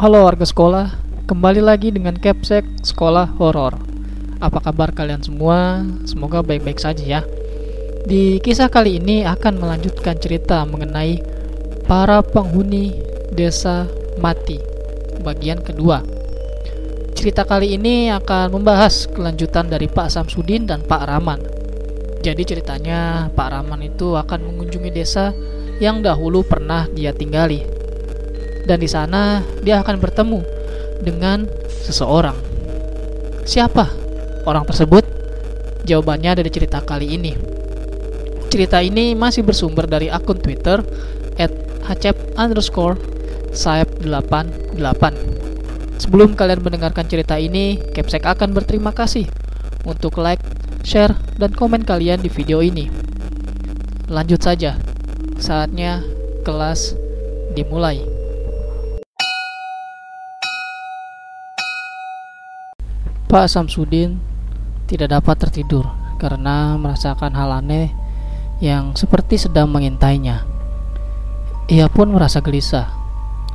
Halo warga sekolah, kembali lagi dengan Capsek Sekolah Horor. Apa kabar kalian semua? Semoga baik-baik saja ya. Di kisah kali ini akan melanjutkan cerita mengenai para penghuni desa mati bagian kedua. Cerita kali ini akan membahas kelanjutan dari Pak Samsudin dan Pak Rahman. Jadi ceritanya Pak Rahman itu akan mengunjungi desa yang dahulu pernah dia tinggali. Dan di sana dia akan bertemu dengan seseorang. Siapa orang tersebut? Jawabannya dari cerita kali ini. Cerita ini masih bersumber dari akun Twitter @hacep underscore saep88. Sebelum kalian mendengarkan cerita ini, Capsek akan berterima kasih untuk like, share, dan komen kalian di video ini. Lanjut saja, saatnya kelas dimulai. Pak Samsudin tidak dapat tertidur karena merasakan hal aneh yang seperti sedang mengintainya. Ia pun merasa gelisah.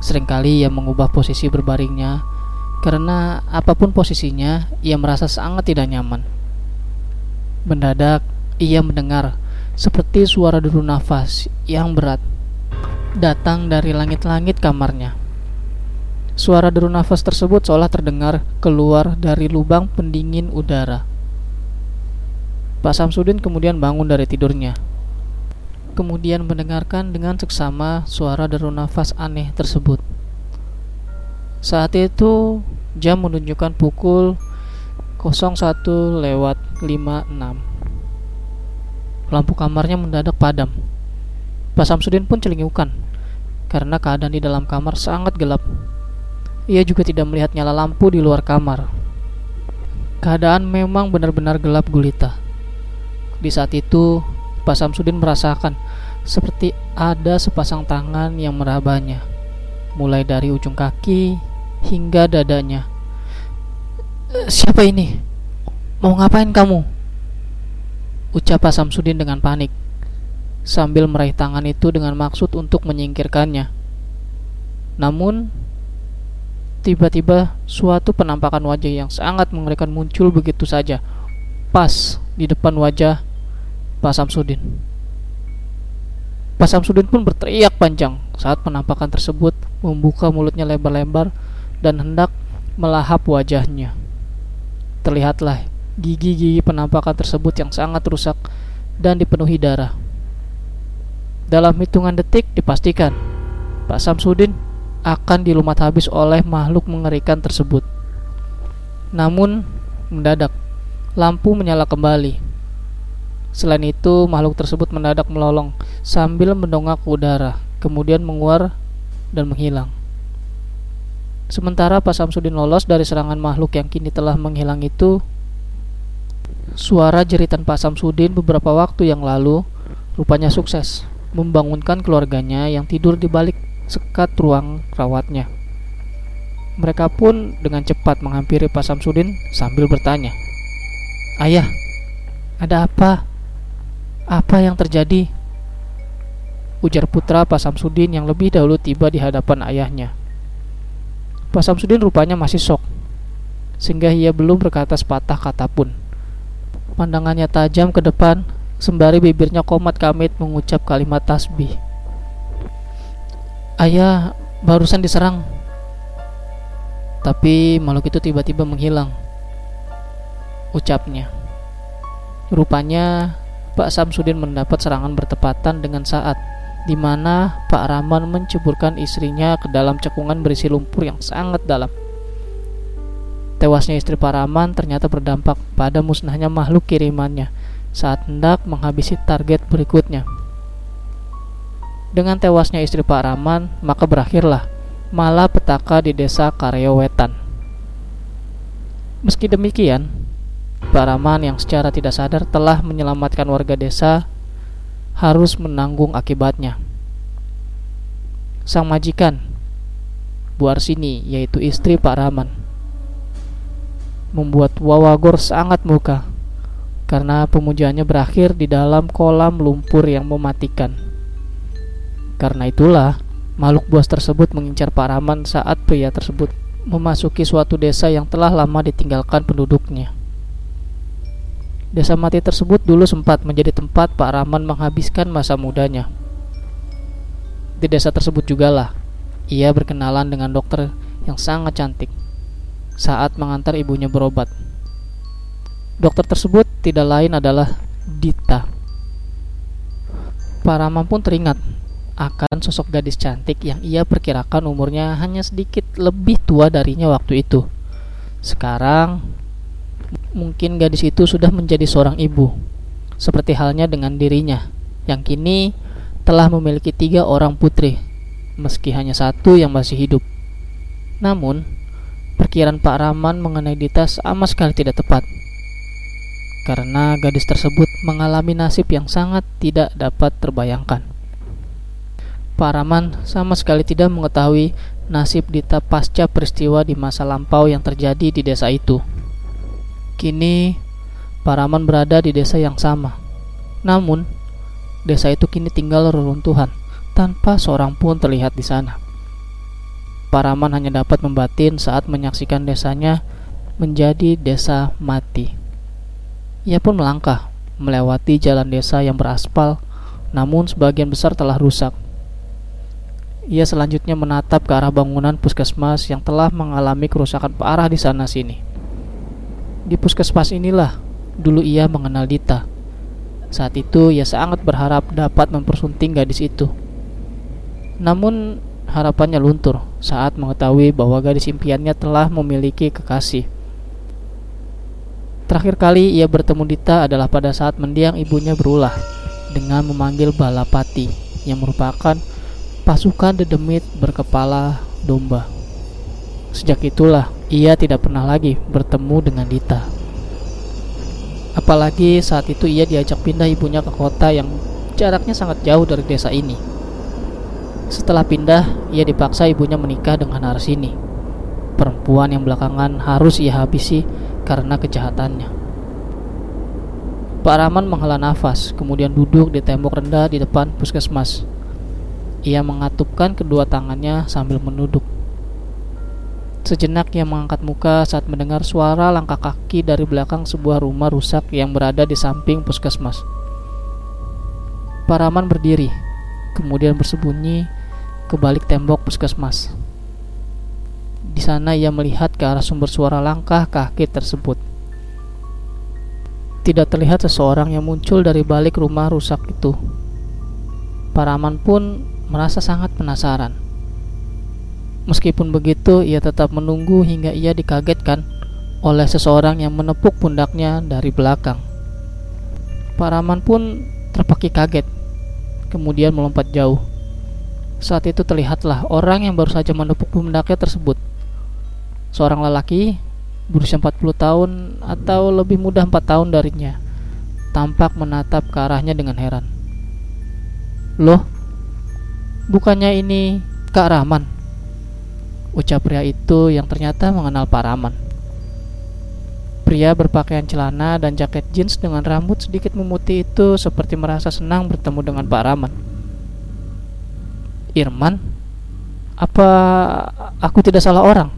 Seringkali ia mengubah posisi berbaringnya karena apa pun posisinya, ia merasa sangat tidak nyaman. Mendadak, ia mendengar seperti suara deru nafas yang berat datang dari langit-langit kamarnya. Suara deru nafas tersebut seolah terdengar keluar dari lubang pendingin udara. Pak Samsudin kemudian bangun dari tidurnya. Kemudian mendengarkan dengan seksama suara deru nafas aneh tersebut. Saat itu jam menunjukkan pukul 01 lewat 56. Lampu kamarnya mendadak padam. Pak Samsudin pun celingukan karena keadaan di dalam kamar sangat gelap. Ia juga tidak melihat nyala lampu di luar kamar. Keadaan memang benar-benar gelap gulita. Di saat itu, Pak Samsudin merasakan seperti ada sepasang tangan yang merabanya, mulai dari ujung kaki hingga dadanya. Siapa ini? Mau ngapain kamu? Ucap Pak Samsudin dengan panik, sambil meraih tangan itu dengan maksud untuk menyingkirkannya. Namun, Tiba-tiba suatu penampakan wajah yang sangat mengerikan muncul begitu saja, pas di depan wajah Pak Samsudin. Pak Samsudin pun berteriak panjang saat penampakan tersebut membuka mulutnya lebar-lebar dan hendak melahap wajahnya. Terlihatlah gigi-gigi penampakan tersebut yang sangat rusak dan dipenuhi darah. Dalam hitungan detik dipastikan Pak Samsudin akan dilumat habis oleh makhluk mengerikan tersebut. Namun, mendadak lampu menyala kembali. Selain itu, makhluk tersebut mendadak melolong sambil mendongak ke udara, kemudian menguar dan menghilang. Sementara Pak Samsudin lolos dari serangan makhluk yang kini telah menghilang itu, suara jeritan Pak Samsudin beberapa waktu yang lalu rupanya sukses membangunkan keluarganya yang tidur di balik sekat ruang rawatnya. Mereka pun dengan cepat menghampiri Pak Samsudin sambil bertanya, "Ayah, ada apa? Apa yang terjadi?" Ujar putra Pak Samsudin yang lebih dahulu tiba di hadapan ayahnya. Pak Samsudin rupanya masih sok, sehingga ia belum berkata sepatah kata pun. Pandangannya tajam ke depan, sembari bibirnya komat kamit mengucap kalimat tasbih. Ayah barusan diserang. Tapi makhluk itu tiba-tiba menghilang. Ucapnya. Rupanya Pak Samsudin mendapat serangan bertepatan dengan saat di mana Pak Rahman menceburkan istrinya ke dalam cekungan berisi lumpur yang sangat dalam. Tewasnya istri Pak Rahman ternyata berdampak pada musnahnya makhluk kirimannya saat hendak menghabisi target berikutnya. Dengan tewasnya istri Pak Rahman, maka berakhirlah malapetaka di desa Karyowetan. Meski demikian, Pak Rahman yang secara tidak sadar telah menyelamatkan warga desa harus menanggung akibatnya. Sang majikan, Bu Arsini, yaitu istri Pak Rahman, membuat Wawagor sangat muka karena pemujaannya berakhir di dalam kolam lumpur yang mematikan. Karena itulah Makhluk buas tersebut mengincar Pak Rahman saat pria tersebut memasuki suatu desa yang telah lama ditinggalkan penduduknya. Desa mati tersebut dulu sempat menjadi tempat Pak Rahman menghabiskan masa mudanya. Di desa tersebut jugalah ia berkenalan dengan dokter yang sangat cantik saat mengantar ibunya berobat. Dokter tersebut tidak lain adalah Dita. Pak Rahman pun teringat akan sosok gadis cantik yang ia perkirakan umurnya hanya sedikit lebih tua darinya waktu itu. Sekarang, mungkin gadis itu sudah menjadi seorang ibu, seperti halnya dengan dirinya, yang kini telah memiliki tiga orang putri, meski hanya satu yang masih hidup. Namun, perkiraan Pak Rahman mengenai Dita sama sekali tidak tepat, karena gadis tersebut mengalami nasib yang sangat tidak dapat terbayangkan. Pak Raman sama sekali tidak mengetahui nasib Dita pasca peristiwa di masa lampau yang terjadi di desa itu. Kini, Pak Raman berada di desa yang sama. Namun, desa itu kini tinggal reruntuhan tanpa seorang pun terlihat di sana. Pak Raman hanya dapat membatin saat menyaksikan desanya menjadi desa mati. Ia pun melangkah melewati jalan desa yang beraspal, namun sebagian besar telah rusak ia selanjutnya menatap ke arah bangunan puskesmas yang telah mengalami kerusakan parah di sana sini. Di puskesmas inilah dulu ia mengenal Dita. Saat itu ia sangat berharap dapat mempersunting gadis itu. Namun harapannya luntur saat mengetahui bahwa gadis impiannya telah memiliki kekasih. Terakhir kali ia bertemu Dita adalah pada saat mendiang ibunya berulah dengan memanggil Balapati yang merupakan pasukan dedemit berkepala domba. Sejak itulah ia tidak pernah lagi bertemu dengan Dita. Apalagi saat itu ia diajak pindah ibunya ke kota yang jaraknya sangat jauh dari desa ini. Setelah pindah, ia dipaksa ibunya menikah dengan Arsini, perempuan yang belakangan harus ia habisi karena kejahatannya. Pak Rahman menghela nafas, kemudian duduk di tembok rendah di depan puskesmas. Ia mengatupkan kedua tangannya sambil menuduk. Sejenak ia mengangkat muka saat mendengar suara langkah kaki dari belakang sebuah rumah rusak yang berada di samping puskesmas. Paraman berdiri, kemudian bersembunyi ke balik tembok puskesmas. Di sana ia melihat ke arah sumber suara langkah kaki tersebut. Tidak terlihat seseorang yang muncul dari balik rumah rusak itu. Paraman pun merasa sangat penasaran. Meskipun begitu, ia tetap menunggu hingga ia dikagetkan oleh seseorang yang menepuk pundaknya dari belakang. Pak Rahman pun terpaki kaget, kemudian melompat jauh. Saat itu terlihatlah orang yang baru saja menepuk pundaknya tersebut. Seorang lelaki berusia 40 tahun atau lebih muda 4 tahun darinya, tampak menatap ke arahnya dengan heran. Loh, Bukannya ini Kak Rahman? Ucap pria itu yang ternyata mengenal Pak Rahman. Pria berpakaian celana dan jaket jeans dengan rambut sedikit memutih itu seperti merasa senang bertemu dengan Pak Rahman. Irman? Apa aku tidak salah orang?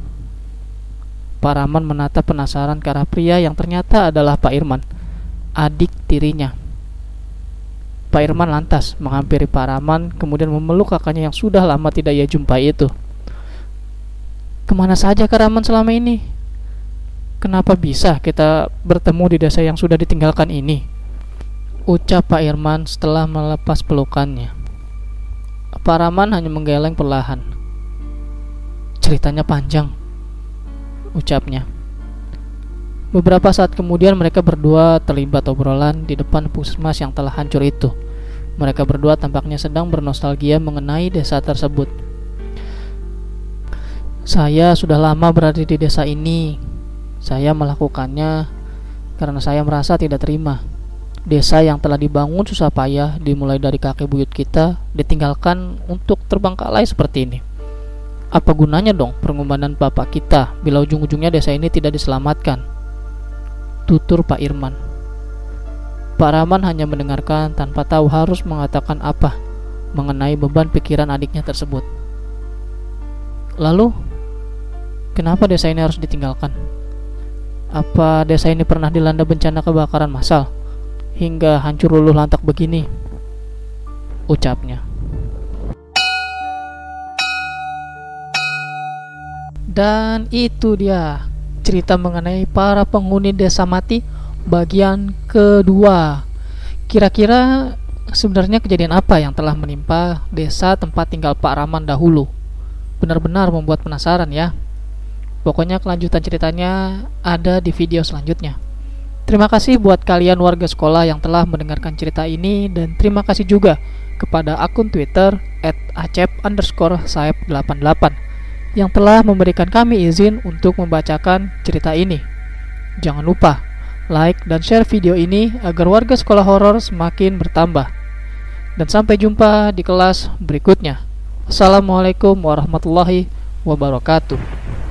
Pak Rahman menatap penasaran ke arah pria yang ternyata adalah Pak Irman, adik tirinya. Pak Irman lantas menghampiri Pak Rahman kemudian memeluk kakaknya yang sudah lama tidak ia jumpai itu. Ke mana saja Kak Rahman selama ini? Kenapa bisa kita bertemu di desa yang sudah ditinggalkan ini? Ucap Pak Irman setelah melepas pelukannya. Pak Rahman hanya menggeleng perlahan. Ceritanya panjang, ucapnya. Beberapa saat kemudian mereka berdua terlibat obrolan di depan puskesmas yang telah hancur itu. Mereka berdua tampaknya sedang bernostalgia mengenai desa tersebut. Saya sudah lama berada di desa ini. Saya melakukannya karena saya merasa tidak terima. Desa yang telah dibangun susah payah dimulai dari kakek buyut kita ditinggalkan untuk terbangkalai seperti ini. Apa gunanya dong pengorbanan bapak kita bila ujung-ujungnya desa ini tidak diselamatkan? Tutur Pak Irman. Pak Rahman hanya mendengarkan tanpa tahu harus mengatakan apa mengenai beban pikiran adiknya tersebut. Lalu, kenapa desa ini harus ditinggalkan? Apa desa ini pernah dilanda bencana kebakaran massal hingga hancur luluh lantak begini? Ucapnya. Dan itu dia cerita mengenai para penghuni desa mati bagian kedua. Kira-kira sebenarnya kejadian apa yang telah menimpa desa tempat tinggal Pak Raman dahulu? benar-benar membuat penasaran ya. Pokoknya kelanjutan ceritanya ada di video selanjutnya. Terima kasih buat kalian warga sekolah yang telah mendengarkan cerita ini dan terima kasih juga kepada akun Twitter @acep underscore saep88 yang telah memberikan kami izin untuk membacakan cerita ini. Jangan lupa like dan share video ini agar warga sekolah horor semakin bertambah. Dan sampai jumpa di kelas berikutnya. Assalamualaikum warahmatullahi wabarakatuh.